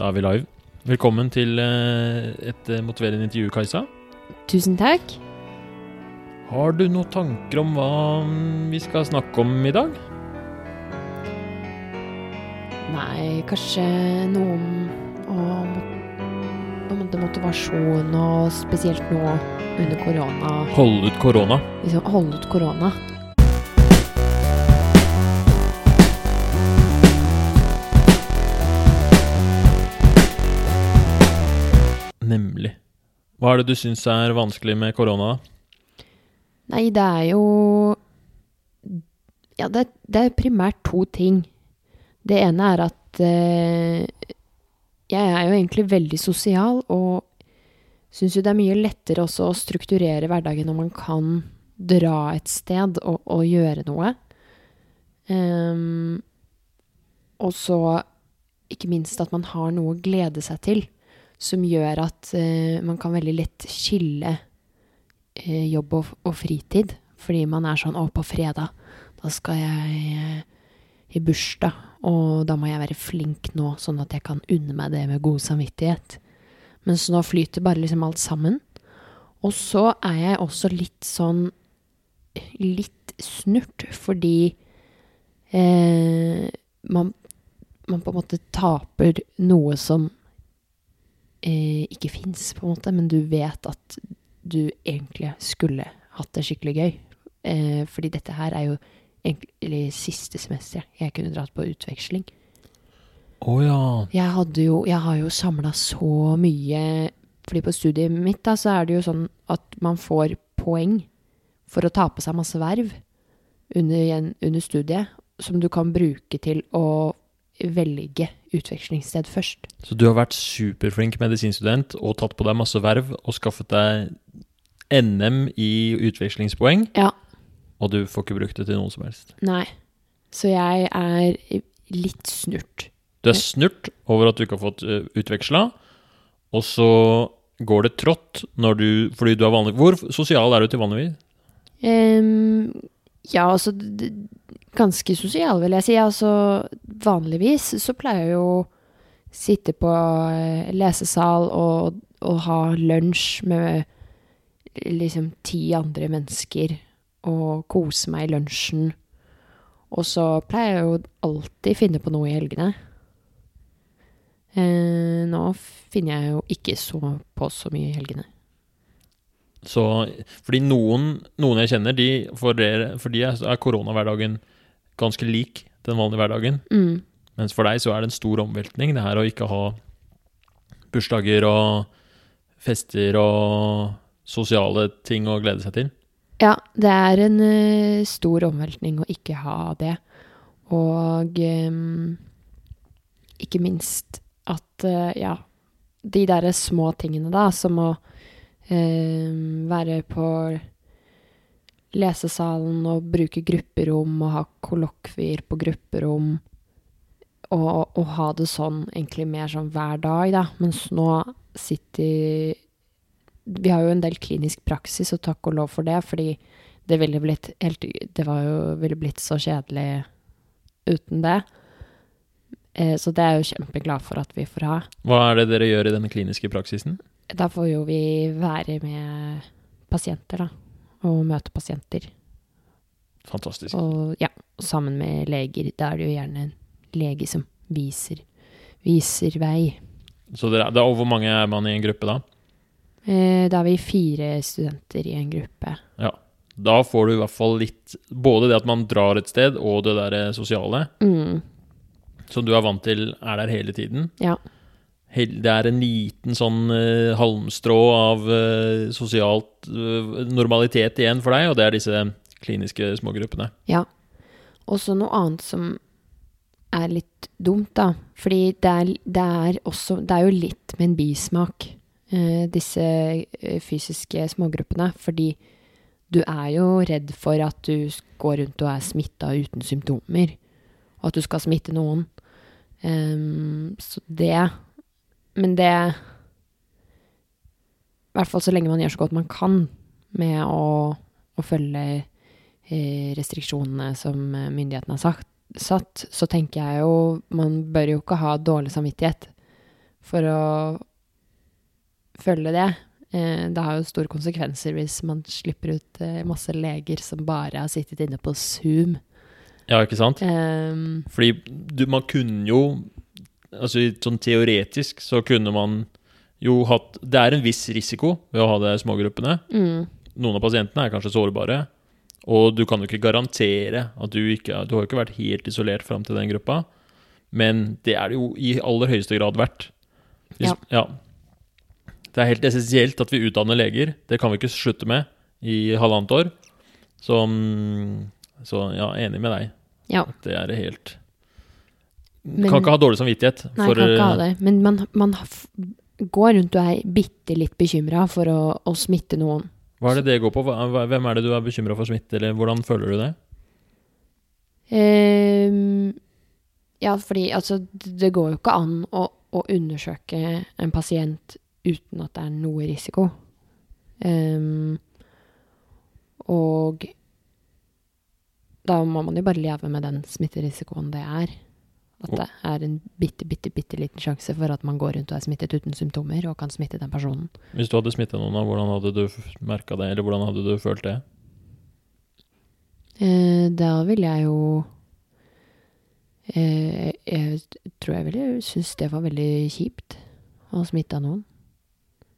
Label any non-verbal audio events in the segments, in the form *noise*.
Da er vi live. Velkommen til eh, et eh, motiverende intervju, Kajsa. Tusen takk. Har du noen tanker om hva mm, vi skal snakke om i dag? Nei, kanskje noe om måte motivasjon, og spesielt nå under korona. Holde ut korona. Liksom holde ut korona. Hva er det du syns er vanskelig med korona? Nei, det er jo Ja, det, det er primært to ting. Det ene er at eh, jeg er jo egentlig veldig sosial, og syns jo det er mye lettere også å strukturere hverdagen når man kan dra et sted og, og gjøre noe. Um, og så ikke minst at man har noe å glede seg til, som gjør at eh, man kan veldig lett skille eh, jobb og, og fritid. Fordi man er sånn 'Å, på fredag, da skal jeg eh, i bursdag', og da må jeg være flink nå, sånn at jeg kan unne meg det med god samvittighet. Mens nå flyter bare liksom alt sammen. Og så er jeg også litt sånn litt snurt, fordi eh, man, man på en måte taper noe som eh, ikke fins, på en måte, men du vet at du egentlig skulle hatt det skikkelig gøy. Eh, fordi dette her er jo egentlig siste semester jeg kunne dratt på utveksling. Å ja. Jeg hadde jo Jeg har jo samla så mye Fordi på studiet mitt da, så er det jo sånn at man får poeng for å ta på seg masse verv under, under studiet, som du kan bruke til å velge utvekslingssted først. Så du har vært superflink medisinstudent og tatt på deg masse verv og skaffet deg NM i utvekslingspoeng, Ja. og du får ikke brukt det til noen som helst. Nei. Så jeg er litt snurt. Du er snurt over at du ikke har fått uh, utveksla, og så går det trått når du, fordi du er vanlig Hvor sosial er du til vanligvis? Ehm, ja, altså d- d- Ganske sosial, vil jeg si. Altså, vanligvis så pleier jeg jo sitte på eh, lesesal og, og ha lunsj med liksom ti andre mennesker og kose meg i lunsjen. Og så pleier jeg jo alltid finne på noe i helgene. Eh, nå finner jeg jo ikke så på så mye i helgene. Så, fordi noen, noen jeg kjenner, de, for, dere, for de er, er koronahverdagen ganske lik den vanlige hverdagen. Mm. Mens for deg så er det en stor omveltning, det her å ikke ha bursdager og fester og sosiale ting å glede seg til. Ja, det er en uh, stor omveltning å ikke ha det. Og um, ikke minst at, uh, ja, de derre små tingene, da, som å uh, være på lesesalen og bruke grupperom og ha kollokvier på grupperom. Og, og ha det sånn egentlig mer sånn hver dag, da. Mens nå sitter vi har jo en del klinisk praksis, og takk og lov for det, fordi det ville blitt helt Det var jo ville blitt så kjedelig uten det. Eh, så det er jeg jo kjempeglad for at vi får ha. Hva er det dere gjør i denne kliniske praksisen? Da får jo vi være med pasienter, da. Og møte pasienter. Fantastisk. Og ja, sammen med leger. Da er det jo gjerne en lege som viser, viser vei. Så det er, og hvor mange er man i en gruppe da? Eh, da er vi fire studenter i en gruppe. Ja. Da får du i hvert fall litt Både det at man drar et sted, og det der eh, sosiale, Mm, som du er vant til er der hele tiden. ja. Det er en liten sånn uh, halmstrå av uh, sosialt uh, normalitet igjen for deg, og det er disse kliniske smågruppene. Ja. Og så noe annet som er litt dumt, da. Fordi det er, det er også Det er jo litt med en bismak, disse fysiske smågruppene. Fordi du er jo redd for at du går rundt og er smitta uten symptomer. Og at du skal smitte noen. Um, så det Men det I hvert fall så lenge man gjør så godt man kan med å, å følge eh, restriksjonene som eh, myndighetene har sagt, satt, så tenker jeg jo Man bør jo ikke ha dårlig samvittighet for å følge det. Eh, det har jo store konsekvenser hvis man slipper ut masse leger som bare har sittet inne på Zoom. Ja, ikke sant? Um, Fordi du, man kunne jo Altså sånn teoretisk så kunne man jo hatt Det er en viss risiko ved å ha det smågruppene. mm, Noen av pasientene er kanskje sårbare. Og du kan jo ikke garantere at du ikke Du har jo ikke vært helt isolert fram til den gruppa. Men det er det jo i aller høyeste grad verdt. Hvis, ja. Det er helt essensielt at vi utdanner leger. Det kan vi ikke slutte med i halvannet år. Så, så ja, enig med deg. ja. Det er helt Men- Kan ikke ha dårlig samvittighet. Nei, for, kan ikke ha eh, det. Men man, man går rundt og er bitte litt bekymra for å, å smitte noen. Hva er det det går på? Hvem er det du er bekymra for smitte, eller hvordan føler du det? Um, ja, fordi altså, det går jo ikke an å, å undersøke en pasient uten at det er noe risiko. Um, og da må man jo bare leve med den smitterisikoen det er. At det er en bitte, bitte, bitte liten sjanse for at man går rundt og er smittet uten symptomer og kan smitte den personen. Hvis du hadde smittet noen, hvordan hadde du merka det, eller hvordan hadde du følt det? Eh, da ville jeg jo eh, Jeg tror jeg ville synes det var veldig kjipt å smitte noen.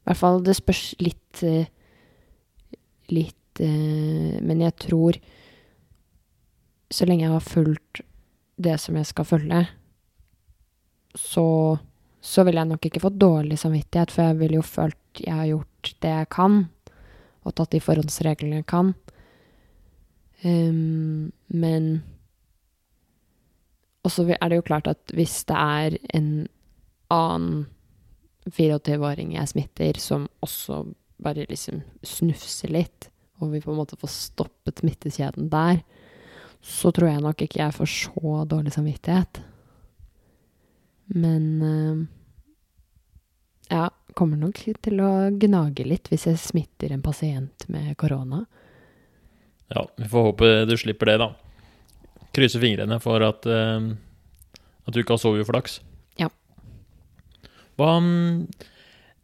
I hvert fall det spørs litt eh, Litt eh, Men jeg tror Så lenge jeg har fulgt det som jeg skal følge, så så vil jeg nok ikke få dårlig samvittighet, for jeg ville jo følt jeg har gjort det jeg kan, og tatt de forhåndsreglene jeg kan. Um, men Og så er det jo klart at hvis det er en annen 24-åring jeg smitter, som også bare liksom snufser litt, og vi på en måte får stoppet smittekjeden der, så tror jeg nok ikke jeg får så dårlig samvittighet. Men eh, ja, kommer nok til å gnage litt hvis jeg smitter en pasient med korona. Ja, vi får håpe du slipper det, da. Krysse fingrene for at, uh, at du ikke har soveuflaks. Ja. Hva mm,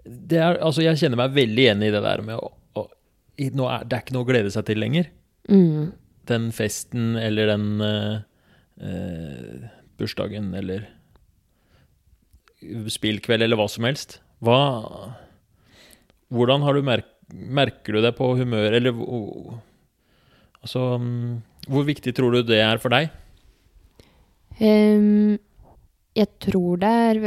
det er, Altså, jeg kjenner meg veldig igjen i det der med å, å nå er, Det er ikke noe å glede seg til lenger. Mm. Den festen eller den eh, eh, bursdagen eller spillkveld eller hva som helst. Hva Hvordan har du merk, Merker du det på humør, eller hvor- Altså mm, Hvor viktig tror du det er for deg? Um, jeg tror det er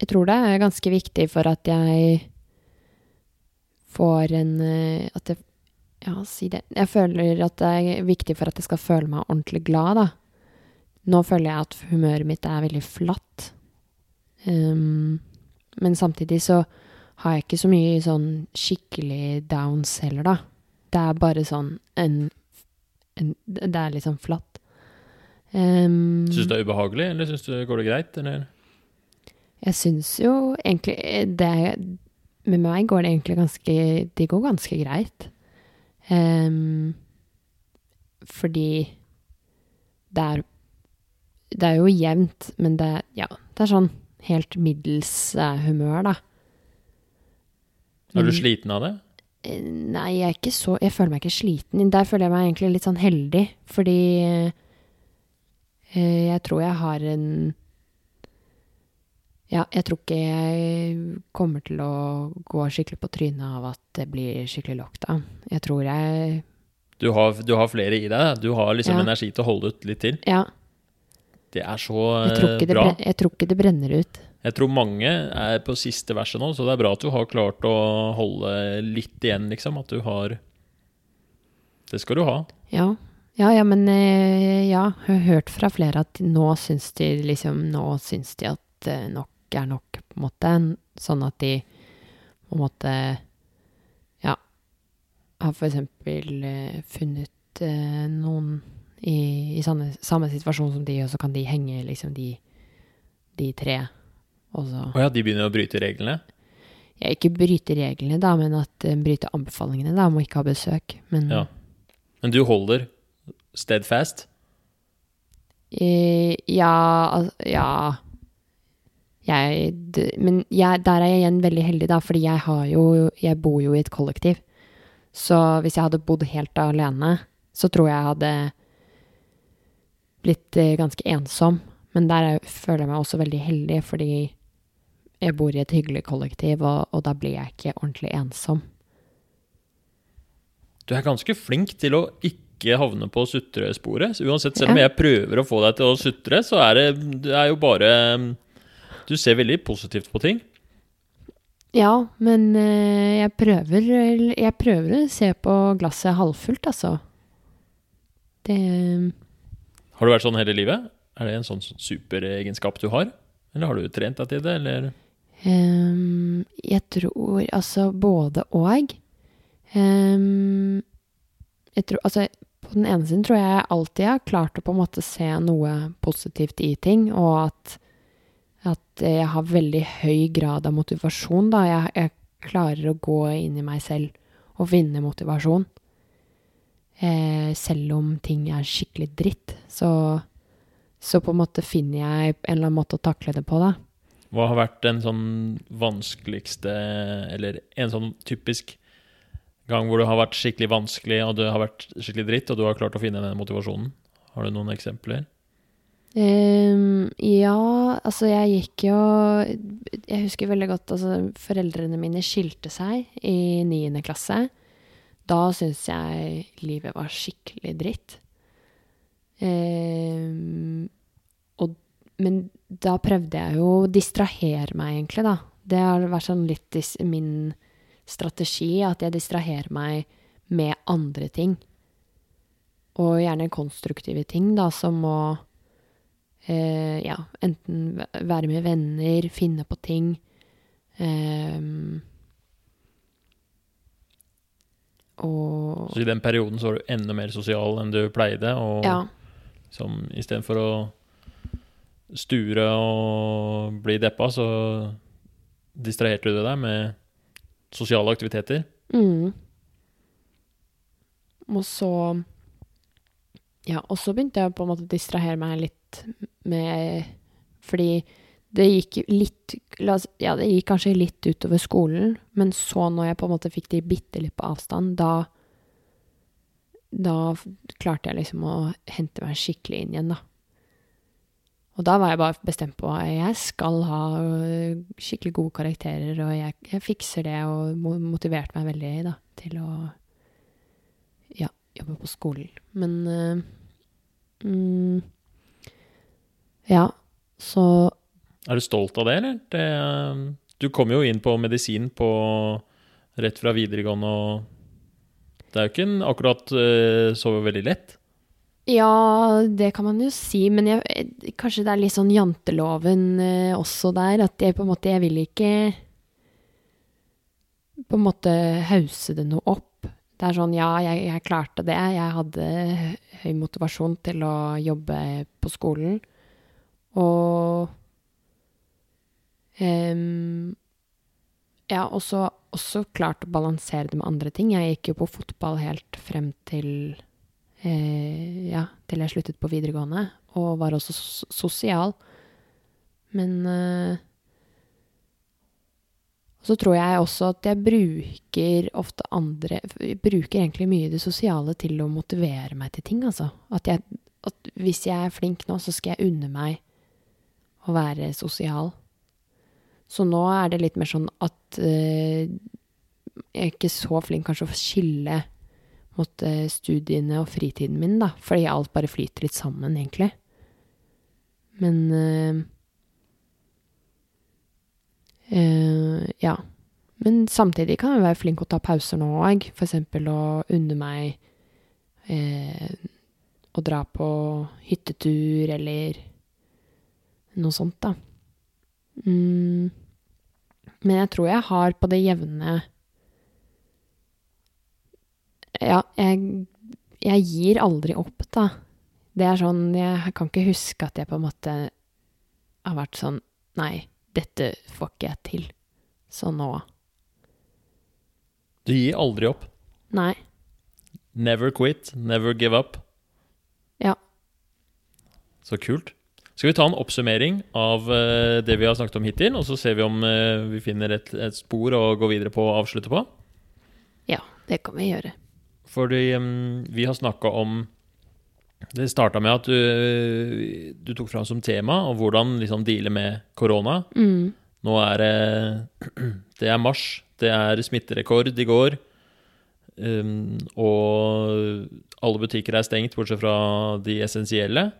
Jeg tror det er ganske viktig for at jeg får en eh, At jeg Ja, si det. Jeg føler at det er viktig for at jeg skal føle meg ordentlig glad, da. Nå føler jeg at humøret mitt er veldig flatt. Um, men samtidig så har jeg ikke så mye sånn skikkelig downs heller, da. Det er bare sånn en, en Det er litt sånn flatt. Um, Syns du det er ubehagelig, eller syns du går det greit? Eller? Jeg syns jo egentlig det Med meg går det egentlig ganske Det går ganske greit. Ehm, fordi det er Det er jo jevnt, men det, ja, det er sånn helt middels eh, humør, da. Er du sliten av det? Eh, Nei, jeg er ikke så Jeg føler meg ikke sliten. Der føler jeg meg egentlig litt sånn heldig, fordi eh, jeg tror jeg har en Ja, jeg tror ikke jeg kommer til å gå skikkelig på trynet av at det blir skikkelig lockdown. Jeg tror jeg Du har, du har flere i deg. Du har liksom Ja. energi til å holde ut litt til. Ja, Det er så jeg tror eh, det, bra. bren- jeg tror ikke det brenner ut. Jeg tror mange er på siste verset nå, så det er bra at du har klart å holde litt igjen, liksom. At du har Det skal du ha. Ja. Ja, ja, men eh, ja, jeg har hørt fra flere at nå syns de liksom Nå syns de at eh, nok er nok, på en måte. Sånn at de på en måte Ja, har eksempel eh, funnet eh, noen i, i samme, samme situasjon som de, og så kan de henge liksom de, de tre. Og så Å ja, de begynner å bryte reglene? ja, Ikke bryte reglene, da, men at eh, bryte anbefalingene, da, om å ikke ha besøk. Men Ja. Men du holder steadfast? Eh, ja, altså, ja jeg, Men jeg, der er jeg igjen veldig heldig, da, fordi jeg har jo Jeg bor jo i et kollektiv. Så hvis jeg hadde bodd helt alene, så tror jeg jeg hadde blitt eh, ganske ensom. Men der er, føler jeg meg også veldig heldig, fordi jeg bor i et hyggelig kollektiv, og, og da blir jeg ikke ordentlig ensom. Du er ganske flink til å ikke havne på sutresporet. Så uansett, selv om jeg prøver å få deg til å sutre, så er det, det er jo bare Du ser veldig positivt på ting. Ja, men eh, jeg prøver Jeg prøver å se på glasset halvfullt, altså. Det Har du vært sånn hele livet? Er det en sånn superegenskap du har? Eller har du trent deg til det, eller? Um, Jeg tror altså både og. Um, jeg tror Altså, på den ene siden tror jeg jeg alltid har klart å på en måte se noe positivt i ting, og at at jeg har veldig høy grad av motivasjon, da. Jeg, jeg klarer å gå inn i meg selv og finne motivasjon. Eh, selv om ting er skikkelig dritt, så, så på en måte finner jeg en eller annen måte å takle det på, da. Hva har vært den sånn vanskeligste, eller en sånn typisk gang hvor det har vært skikkelig vanskelig, og det har vært skikkelig dritt, og du har klart å finne den motivasjonen? Har du noen eksempler? Um, ja, altså jeg gikk jo Jeg husker veldig godt altså foreldrene mine skilte seg i niende klasse. Da syntes jeg livet var skikkelig dritt. Eh, og, men da prøvde jeg jo å distrahere meg, egentlig, da. Det har vært sånn litt min strategi, at jeg distraherer meg med andre ting. Og gjerne konstruktive ting, da, som å eh, ja, enten være med venner, finne på ting. Eh, og Så i den perioden så var du enda mer sosial enn du pleide, og ja, som istedenfor å sture og bli deppa, så distraherte du deg med sosiale aktiviteter. mm. Og så Ja, og så begynte jeg på en måte å distrahere meg litt med Fordi det gikk litt oss- Ja, det gikk kanskje litt utover skolen, men så når jeg på en måte fikk de bitte litt på avstand, da Da klarte jeg liksom å hente meg skikkelig inn igjen, da. Og da var jeg bare bestemt på at jeg skal ha skikkelig gode karakterer, og jeg, jeg fikser det, og motiverte meg veldig da, til å ja, jobbe på skolen. Men uh, mm, Ja, så Er du stolt av det, eller? Det, du kom jo inn på medisin på, rett fra videregående, og det er jo ikke en, akkurat eh, så veldig lett. Ja, det kan man jo si, men jeg, eh, kanskje det er litt sånn janteloven eh, også der, at jeg på en måte, jeg vil ikke på en måte hause det noe opp. Det er sånn, ja, jeg, jeg klarte det, jeg hadde høy motivasjon til å jobbe på skolen, og em, ja, også, også klart å balansere det med andre ting. Jeg gikk jo på fotball helt frem til eh, ja, til jeg sluttet på videregående, og var også sosial. Men eh, så tror jeg også at jeg bruker ofte andre Jeg bruker egentlig mye det sosiale til å motivere meg til ting, altså. At, jeg, at hvis jeg er flink nå, så skal jeg unne meg å være sosial. Så nå er det litt mer sånn at eh, jeg er ikke så flink kanskje å skille mot eh, studiene og fritiden min, da. Fordi alt bare flyter litt sammen, egentlig. Men eh, eh, Ja. Men samtidig kan jeg være flink å ta pauser nå òg. Eksempel å unne meg eh, å dra på hyttetur, eller noe sånt, da. Mm. Men jeg tror jeg har på det jevne Ja, jeg, jeg gir aldri opp, da. Det er sånn Jeg kan ikke huske at jeg på en måte har vært sånn Nei, dette får ikke jeg til. Så nå Du gir aldri opp. Nei. Never quit, never give up. Ja. Så kult. Skal vi ta en oppsummering av eh, det vi har snakket om hittil, og så ser vi om eh, vi finner et, et spor å gå videre på og avslutte på? Ja, det kan vi gjøre. Fordi vi har snakka om Det starta med at du, du tok fram som tema og hvordan liksom deale med korona. Mm. Nå er det *clears throat* Det er mars. Det er smitterekord i går. Um, og alle butikker er stengt, bortsett fra de essensielle.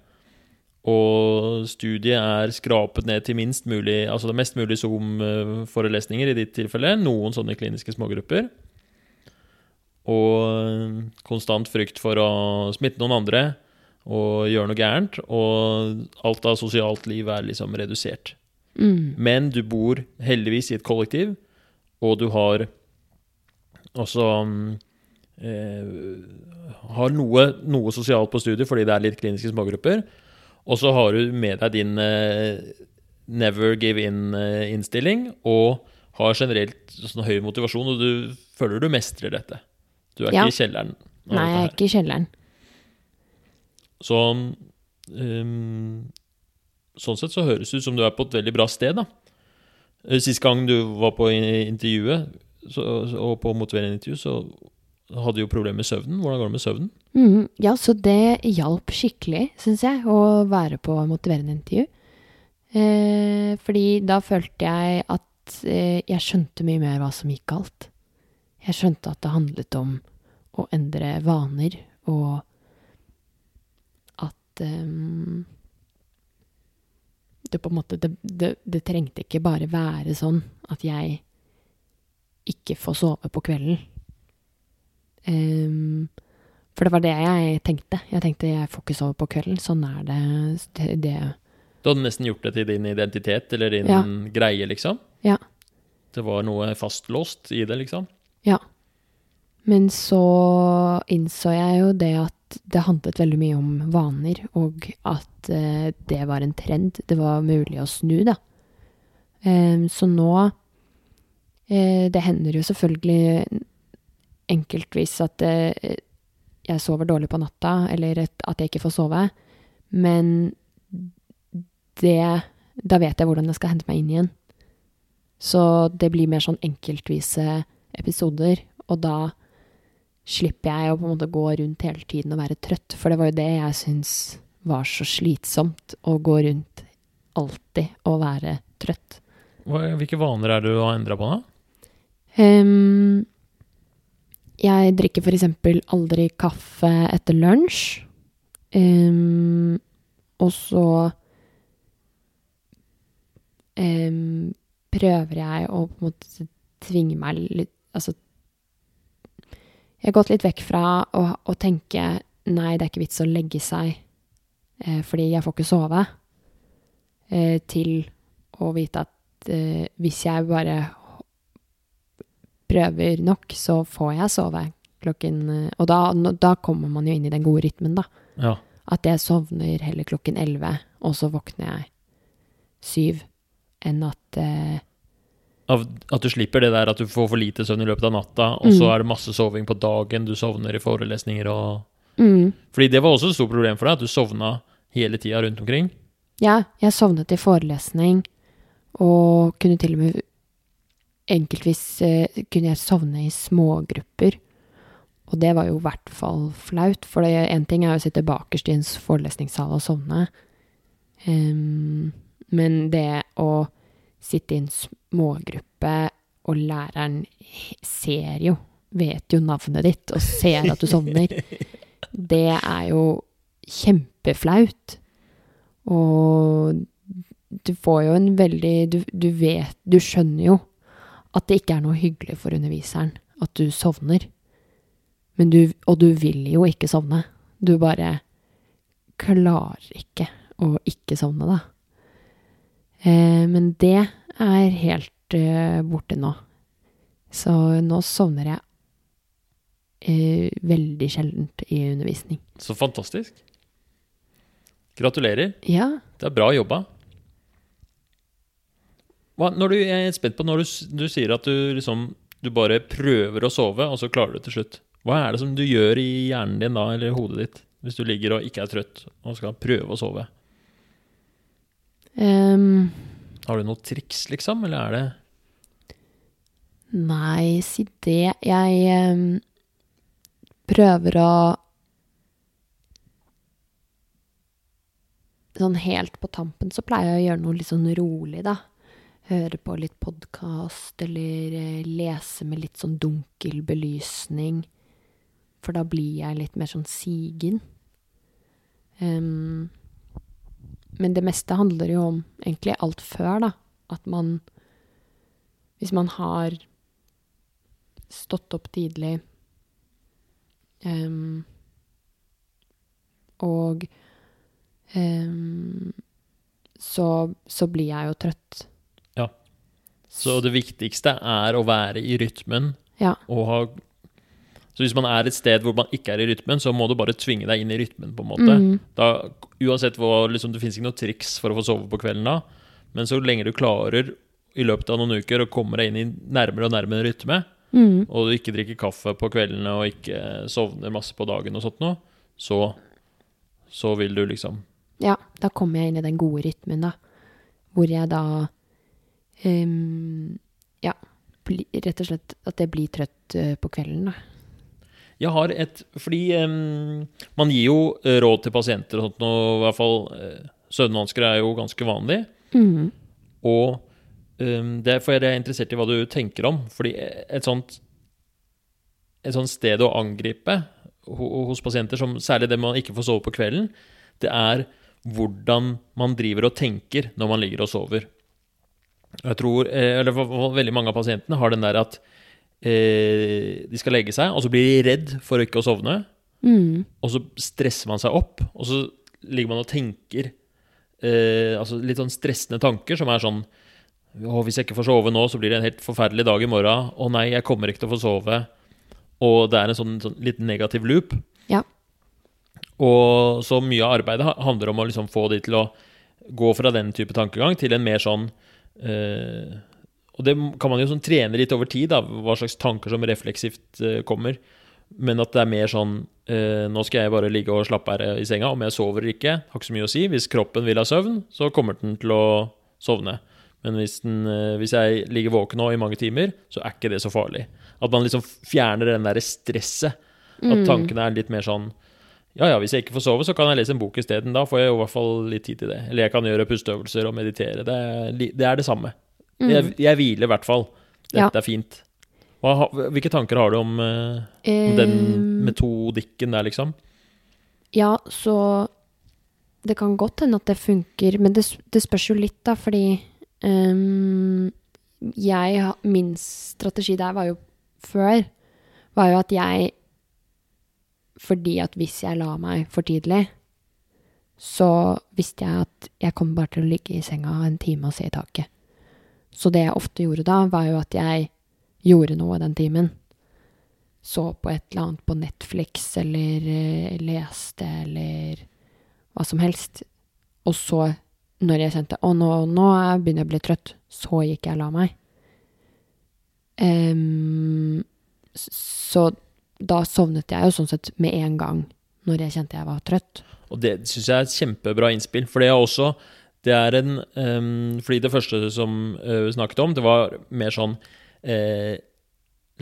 Og studiet er skrapet ned til minst mulig Altså det mest mulig Zoom-forelesninger i ditt tilfelle. Noen sånne kliniske smågrupper. Og konstant frykt for å smitte noen andre og gjøre noe gærent. Og alt av sosialt liv er liksom redusert. Mm. Men du bor heldigvis i et kollektiv, og du har også eh, Har noe, noe sosialt på studiet fordi det er litt kliniske smågrupper. Og så har du med deg din eh, never give in-innstilling, og har generelt sånn høy motivasjon, og du føler du mestrer dette. Du er Ja. ikke i kjelleren. Nei, jeg er ikke i kjelleren. Så um, Sånn sett så høres det ut som du er på et veldig bra sted, da. Eh, Sist gang du var på intervjuet, så, og på motiverende intervju, så hadde du jo problemer med søvnen. Hvordan går det med søvnen? Mm, ja, så det hjalp skikkelig, syns jeg, å være på motiverende intervju. Eh, fordi da følte jeg at eh, jeg skjønte mye mer hva som gikk galt. Jeg skjønte at det handlet om å endre vaner, og at eh, det på en måte det, det, det trengte ikke bare være sånn at jeg ikke får sove på kvelden. Ehm, for det var det jeg tenkte. Jeg tenkte jeg får ikke sove på kvelden. Sånn er det. det, det. Du hadde nesten gjort det til din identitet, eller din Ja. greie, liksom. Ja. Det var noe fastlåst i det, liksom. Ja. Men så innså jeg jo det at det handlet veldig mye om vaner, og at eh, det var en trend. Det var mulig å snu, da. Ehm, så nå eh, Det hender jo selvfølgelig enkeltvis at eh, jeg sover dårlig på natta, eller at jeg ikke får sove. Men det Da vet jeg hvordan jeg skal hente meg inn igjen. Så det blir mer sånn enkeltvise episoder, og da slipper jeg å på en måte gå rundt hele tiden og være trøtt, for det var jo det jeg syns var så slitsomt, å gå rundt alltid og være trøtt. Hvilke vaner er det du har endra på, da? Ehm, jeg drikker eksempel aldri kaffe etter lunsj. Um, og så um, prøver jeg å på en måte tvinge meg litt Altså Jeg har gått litt vekk fra å, å tenke nei, det er ikke vits å legge seg eh, fordi jeg får ikke sove, eh, til å vite at eh, hvis jeg bare prøver nok, så får jeg sove klokken eh, Og da, da kommer man jo inn i den gode rytmen, da. Ja. At jeg sovner heller klokken elleve, og så våkner jeg syv, enn at eh, Av, at du slipper det der at du får for lite søvn i løpet av natta, og så Mm. er det masse soving på dagen, du sovner i forelesninger og mm, Fordi det var også et stort problem for deg, at du sovna hele tida rundt omkring. Ja, jeg sovnet i forelesning, og kunne til og med enkeltvis eh, kunne jeg sovne i smågrupper. Og det var jo i hvert fall flaut, for én ting er jo å sitte bakerst i en forelesningssal og sovne, um, men det å sitte i en smågruppe, og læreren ser jo, vet jo navnet ditt, og ser at du sovner, *laughs* det er jo kjempeflaut. Og du får jo en veldig du, du vet Du skjønner jo at det ikke er noe hyggelig for underviseren at du sovner. Men du, og du vil jo ikke sovne. Du bare klarer ikke å ikke sovne, da. Eh, men det er helt eh, borte nå. Så nå sovner jeg eh, veldig sjeldent i undervisning. Så fantastisk. Gratulerer. Ja. Det er bra jobba. Når du, jeg er spent på når du, du sier at du liksom du bare prøver å sove, og så klarer du det til slutt. Hva er det som du gjør i hjernen din da, eller hodet ditt, hvis du ligger og ikke er trøtt og skal prøve å sove? Um, Har du noe triks, liksom, eller er det nei, si det. Jeg um, prøver å Sånn helt på tampen så pleier jeg å gjøre noe litt sånn rolig, da. Høre på litt podkast, eller eh, lese med litt sånn dunkel belysning. For da blir jeg litt mer sånn sigen. Um, men det meste handler jo om egentlig alt før, da. At man Hvis man har stått opp tidlig um, og um, så, så blir jeg jo trøtt. Så det viktigste er å være i rytmen Ja. og ha Så hvis man er et sted hvor man ikke er i rytmen, så må du bare tvinge deg inn i rytmen, på en måte. Mm. Da, uansett hvor liksom, Det fins ikke noe triks for å få sove på kvelden da, men så lenge du klarer i løpet av noen uker å komme deg inn i nærmere og nærmere rytme, Mm. og du ikke drikker kaffe på kveldene og ikke sovner masse på dagen og sånt noe, så, så vil du liksom Ja, da kommer jeg inn i den gode rytmen, da. Hvor jeg da ehm, Ja, bli, rett og slett at jeg blir trøtt eh, på kvelden, da. Jeg har et Fordi um, man gir jo eh, råd til pasienter og sånt, og i hvert fall eh, søvnvansker er jo ganske vanlig. Mm. Og um, derfor er jeg interessert i hva du tenker om. Fordi et sånt Et sånt sted å angripe hos pasienter, som særlig det man ikke får sove på kvelden, det er hvordan man driver og tenker når man ligger og sover. Jeg tror, eh, eller Veldig mange av pasientene har den der at eh, de skal legge seg, og så blir de redd for ikke å sovne. Mm. Og så stresser man seg opp, og så ligger man og tenker eh, altså litt sånn stressende tanker som er sånn Å, hvis jeg ikke får sove nå, så blir det en helt forferdelig dag i morgen. Å nei, jeg kommer ikke til å få sove. Og det er en sånn, sånn litt negativ loop. Ja. Og så mye av arbeidet handler om å liksom få de til å gå fra den type tankegang til en mer sånn eh, Og det kan man jo sånn trene litt over tid, da, hva slags tanker som refleksivt eh, kommer. Men at det er mer sånn eh, Nå skal jeg bare ligge og slappe her i senga. Om jeg sover eller ikke, har ikke så mye å si. Hvis kroppen vil ha søvn, så kommer den til å sovne. Men hvis, den, eh, hvis jeg ligger våken nå i mange timer, så er ikke det så farlig. At man liksom fjerner den derre stresset. At Mm. tankene er litt mer sånn Ja ja, hvis jeg ikke får sove, så kan jeg lese en bok isteden. Da får jeg i hvert fall litt tid til det. Eller jeg kan gjøre pusteøvelser og meditere. Det er, det, er det samme. Mm. Jeg, jeg hviler i hvert fall. Ja. Dette er fint. Hva, hvilke tanker har du om, eh, om den metodikken der, liksom? Ja, så det kan godt hende at det funker, men det, det spørs jo litt, da, fordi um, jeg Min strategi der var jo før var jo at jeg Fordi at hvis jeg la meg for tidlig, så visste jeg at jeg kom bare til å ligge i senga en time og se i taket. Så det jeg ofte gjorde da, var jo at jeg gjorde noe den timen så på et eller annet på Netflix, eller eh, leste, eller hva som helst. Og så, når jeg kjente å nå, nå er- begynner jeg å bli trøtt, så gikk jeg og la meg. Um, så da sovnet jeg jo sånn sett med en gang når jeg kjente jeg var trøtt. Og det syns jeg er et kjempebra innspill. For det er også Det er en um, Fordi det første som eh, vi snakket om, det var mer sånn eh,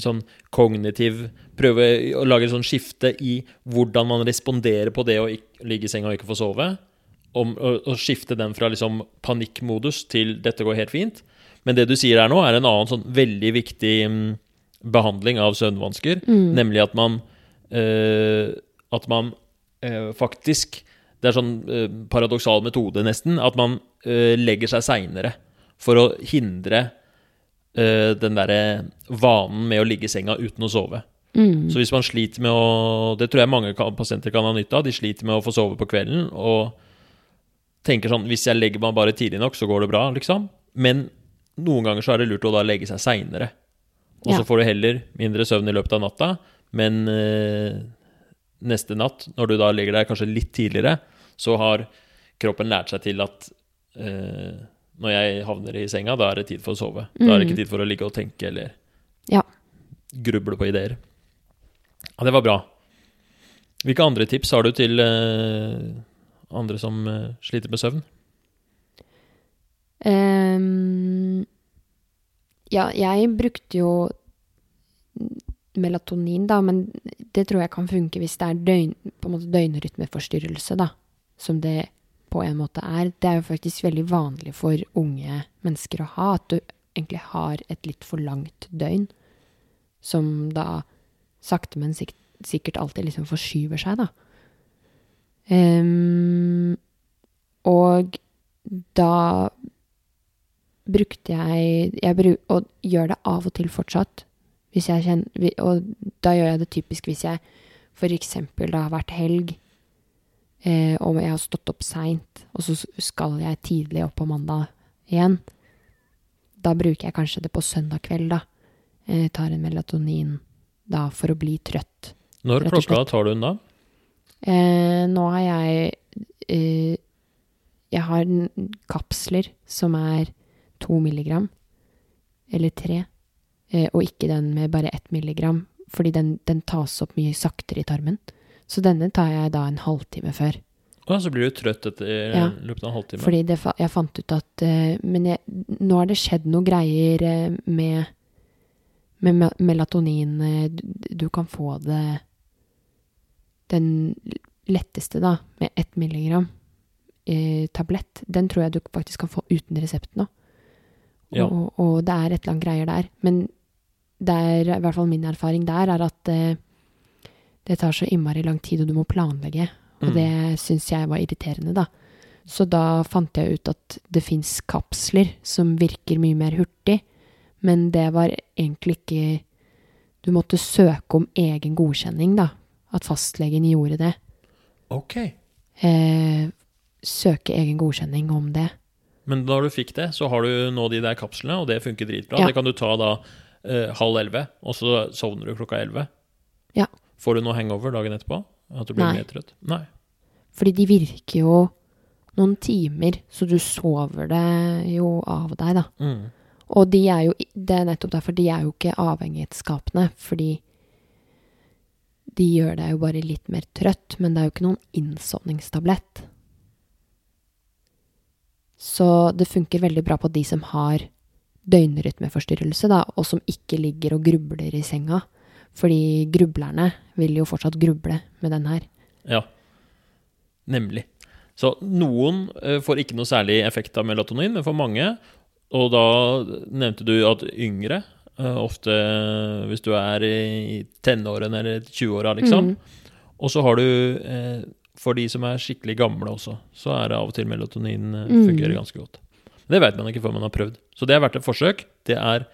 Sånn kognitiv Prøve å lage et sånn skifte i hvordan man responderer på det å ikke, ligge i senga og ikke få sove. Om, å, å skifte den fra liksom panikkmodus til 'dette går helt fint'. Men det du sier her nå, er en annen sånn veldig viktig mm, behandling av søvnvansker. Mm. Nemlig at man eh, At man eh, faktisk Det er sånn eh, paradoksal metode, nesten. At man eh, legger seg seinere for å hindre eh, den derre vanen med å ligge i senga uten å sove. Mm. Så hvis man sliter med å Det tror jeg mange kan, pasienter kan ha nytte av. De sliter med å få sove på kvelden og tenker sånn Hvis jeg legger meg bare tidlig nok, så går det bra, liksom. Men noen ganger så er det lurt å da legge seg seinere. Og så Ja. får du heller mindre søvn i løpet av natta, men eh, neste natt, når du da legger deg kanskje litt tidligere, så har kroppen lært seg til at eh, når jeg havner i senga, da er det tid for å sove. Da er det Mm. ikke tid for å ligge og tenke eller Ja. gruble på ideer. Ja, det var bra. Hvilke andre tips har du til eh, andre som eh, sliter med søvn? Ja, jeg brukte jo melatonin, da, men det tror jeg kan funke hvis det er døgn, på en måte døgnrytmeforstyrrelse, da. Som det på en måte er. Det er jo faktisk veldig vanlig for unge mennesker å ha, at du egentlig har et litt for langt døgn. Som da sakte, men sikkert, alltid liksom forskyver seg, da. Um, og da brukte jeg, jeg bruk, Og gjør det av og til fortsatt. Kjenner, og da gjør jeg det typisk hvis jeg f.eks. det har vært helg, eh, og jeg har stått opp seint, og så skal jeg tidlig opp på mandag igjen. Da bruker jeg kanskje det på søndag kveld, da. Eh, tar en melatonin da for å bli trøtt. Når klokka tar du den da? Eh, nå har jeg eh, Jeg har kapsler som er to milligram. Eller tre. Eh, og ikke den med bare ett milligram, fordi den, den, tas opp mye saktere i tarmen. Så denne tar jeg da en halvtime før. Og så blir du trøtt etter ja, løpet av en halvtime? Fordi det, jeg fant ut at uh, Men jeg, nå har det skjedd noen greier uh, med, med melatonin. Du, kan få det Den letteste, da, med ett milligram tablett, den tror jeg du faktisk kan få uten resept nå. Ja. Og, og, det er et eller annet greier der. Men det er i hvert fall min erfaring der, er at eh, det tar så innmari lang tid, og du må planlegge. Og mm. det syns jeg var irriterende, da. Så da fant jeg ut at det fins kapsler som virker mye mer hurtig, men det var egentlig ikke Du måtte søke om egen godkjenning, da. At fastlegen gjorde det. Ok. Eh, søke egen godkjenning om det. Men da du fikk det, så har du nå de der kapslene, og det funker dritbra. Ja. Det kan du ta da eh, halv elleve, og så sovner du klokka elleve. Ja. Får du noe hangover dagen etterpå? At du blir Nei. mer trøtt? Nei. Fordi de virker jo noen timer, så du sover det jo av deg, da. Mm. Og de er jo Det er nettopp derfor de er jo ikke avhengighetsskapende, fordi de gjør deg jo bare litt mer trøtt, men det er jo ikke noen innsovningstablett. Så det funker veldig bra på de som har døgnrytmeforstyrrelse, da, og som ikke ligger og grubler i senga. Fordi grublerne vil jo fortsatt gruble med den her. Ja, nemlig. Så noen uh, får ikke noe særlig effekt av melatonin, men for mange Og da nevnte du at yngre, uh, ofte uh, hvis du er i tenårene eller 20-åra, liksom. Mm. Og så har du for de som er skikkelig gamle også, så er det av og til melatonin fungerer mm. ganske godt. Det vet man ikke før man har prøvd. Så det er verdt et forsøk. Det er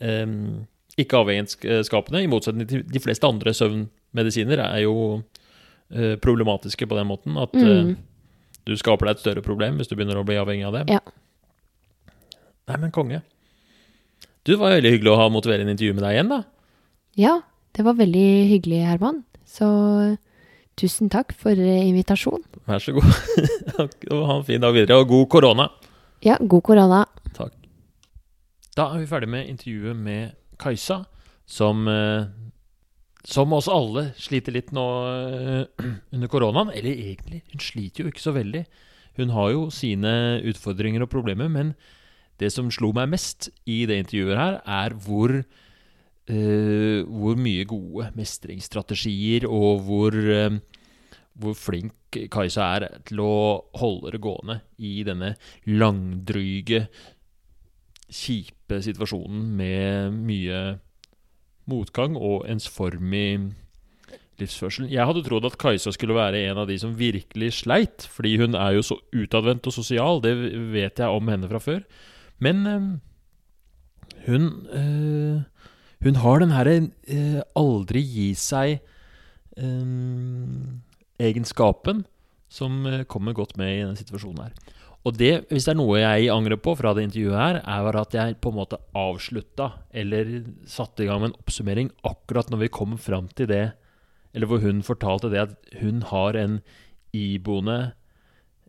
um, ikke avhengighetsskapende, i motsetning til de fleste andre søvnmedisiner er jo uh, problematiske på den måten at uh, du skaper deg et større problem hvis du begynner å bli avhengig av det. Ja. Nei, men konge. Du, det var veldig hyggelig å ha motiverende intervju med deg igjen, da. Ja, det var veldig hyggelig, Herman. Så tusen takk for invitasjon. Vær så god. *laughs* ha en fin dag videre, og god korona. Ja, god korona. Takk. Da er vi ferdig med intervjuet med Kajsa, som eh, som oss alle sliter litt nå eh, *clears throat* under koronaen. Eller egentlig, hun sliter jo ikke så veldig. Hun har jo sine utfordringer og problemer, men det som slo meg mest i det intervjuet her, er hvor uh, hvor mye gode mestringsstrategier og hvor, uh, hvor flink Kajsa er til å holde det gående i denne langdryge, kjipe situasjonen med mye motgang og ensformig livsførsel. Jeg hadde trodd at Kajsa skulle være en av de som virkelig sleit, fordi hun er jo så utadvendt og sosial. Det vet jeg om henne fra før. Men øh, hun øh, Hun har den herre øh, aldri gi seg egenskapen som eh, kommer godt med i denne situasjonen her. Og det, hvis det er noe jeg angrer på fra det intervjuet her, er at jeg på en måte avslutta, eller satte i gang med en oppsummering akkurat når vi kom fram til det, eller hvor hun fortalte det at hun har en iboende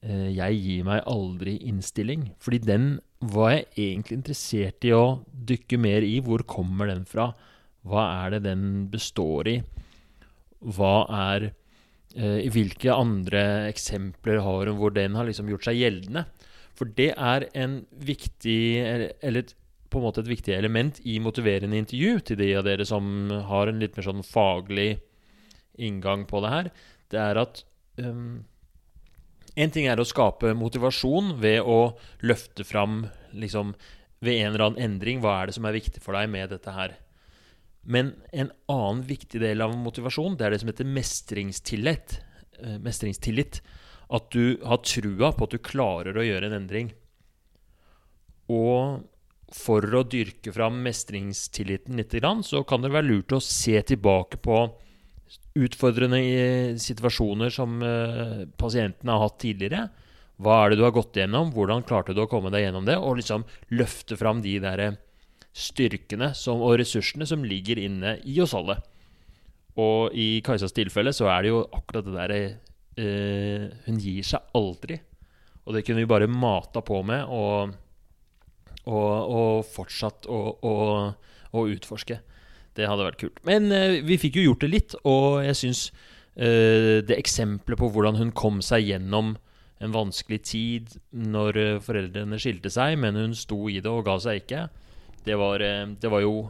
eh, 'jeg gir meg aldri'-innstilling. Fordi den var jeg egentlig interessert i å dykke mer i. Hvor kommer den fra? Hva er det den består i? Hva er Eh, hvilke andre eksempler har hun hvor den har liksom gjort seg gjeldende? For det er en viktig, eller et på en måte et viktig element i motiverende intervju til de av dere som har en litt mer sånn faglig inngang på det her, det er at um, En ting er å skape motivasjon ved å løfte fram liksom, ved en eller annen endring hva er det som er viktig for deg med dette her. Men en annen viktig del av motivasjon det er det som heter mestringstillit. Eh, mestringstillit. At du har trua på at du klarer å gjøre en endring. Og for å dyrke fram mestringstilliten litt, så kan det være lurt å se tilbake på utfordrende situasjoner som pasienten pasientene har hatt tidligere. Hva er det du har gått gjennom? Hvordan klarte du å komme deg gjennom det? Og liksom løfte fram de der styrkene som, og ressursene som ligger inne i oss alle. Og i Kajsas tilfelle så er det jo akkurat det derre eh, Hun gir seg aldri. Og det kunne vi bare mata på med og, og, og fortsatt å utforske. Det hadde vært kult. Men eh, vi fikk jo gjort det litt, og jeg syns eh, det eksempelet på hvordan hun kom seg gjennom en vanskelig tid når eh, foreldrene skilte seg, men hun sto i det og ga seg ikke, det var, eh, det var, jo,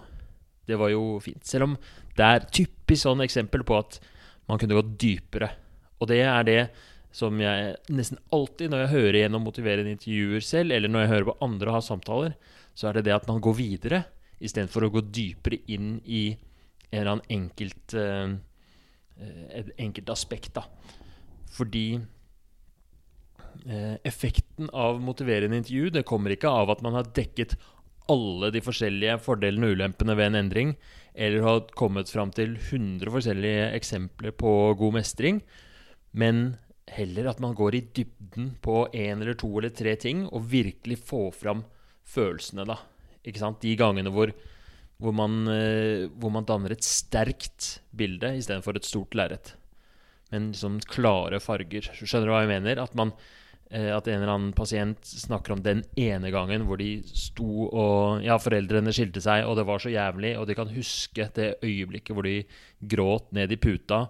det var jo fint. Selv om det er typisk sånn eksempel på at man kunne gått dypere. Og det er det som jeg nesten alltid, når jeg hører gjennom motiverende intervjuer selv, eller når jeg hører på andre ha samtaler, så er det det at man går videre istedenfor å gå dypere inn i en eller annen enkelt uh, et enkelt aspekt. da. Fordi uh, effekten av motiverende intervju det kommer ikke av at man har dekket alle de forskjellige fordelene og ulempene ved en endring, eller har kommet fram til 100 forskjellige eksempler på god mestring, men heller at man går i dybden på én eller to eller tre ting og virkelig får fram følelsene, da. Ikke sant? De gangene hvor, hvor, man, eh, hvor man danner et sterkt bilde istedenfor et stort lerret. Men liksom klare farger. Skjønner du hva jeg mener? At, man, at en eller annen pasient snakker om den ene gangen hvor de sto og Ja, foreldrene skilte seg, og det var så jævlig, og de kan huske det øyeblikket hvor de gråt ned i puta.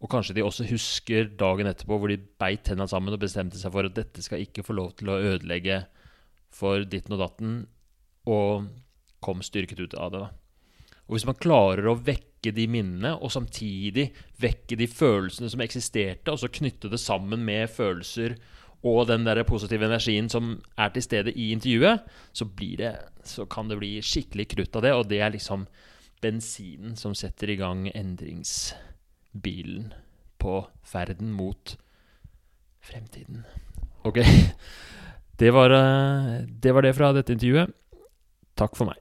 Og kanskje de også husker dagen etterpå hvor de beit tenna sammen og bestemte seg for at dette skal ikke få lov til å ødelegge for ditten og datten og kom styrket ut av det. da. Og Hvis man klarer å vekke de minnene, og samtidig vekke de følelsene som eksisterte, og så knytte det sammen med følelser og den der positive energien som er til stede i intervjuet, så, det, så kan det bli skikkelig krutt av det. Og det er liksom bensinen som setter i gang endringsbilen på ferden mot fremtiden. Ok. Det var, eh, det var det fra dette intervjuet. Takk for meg.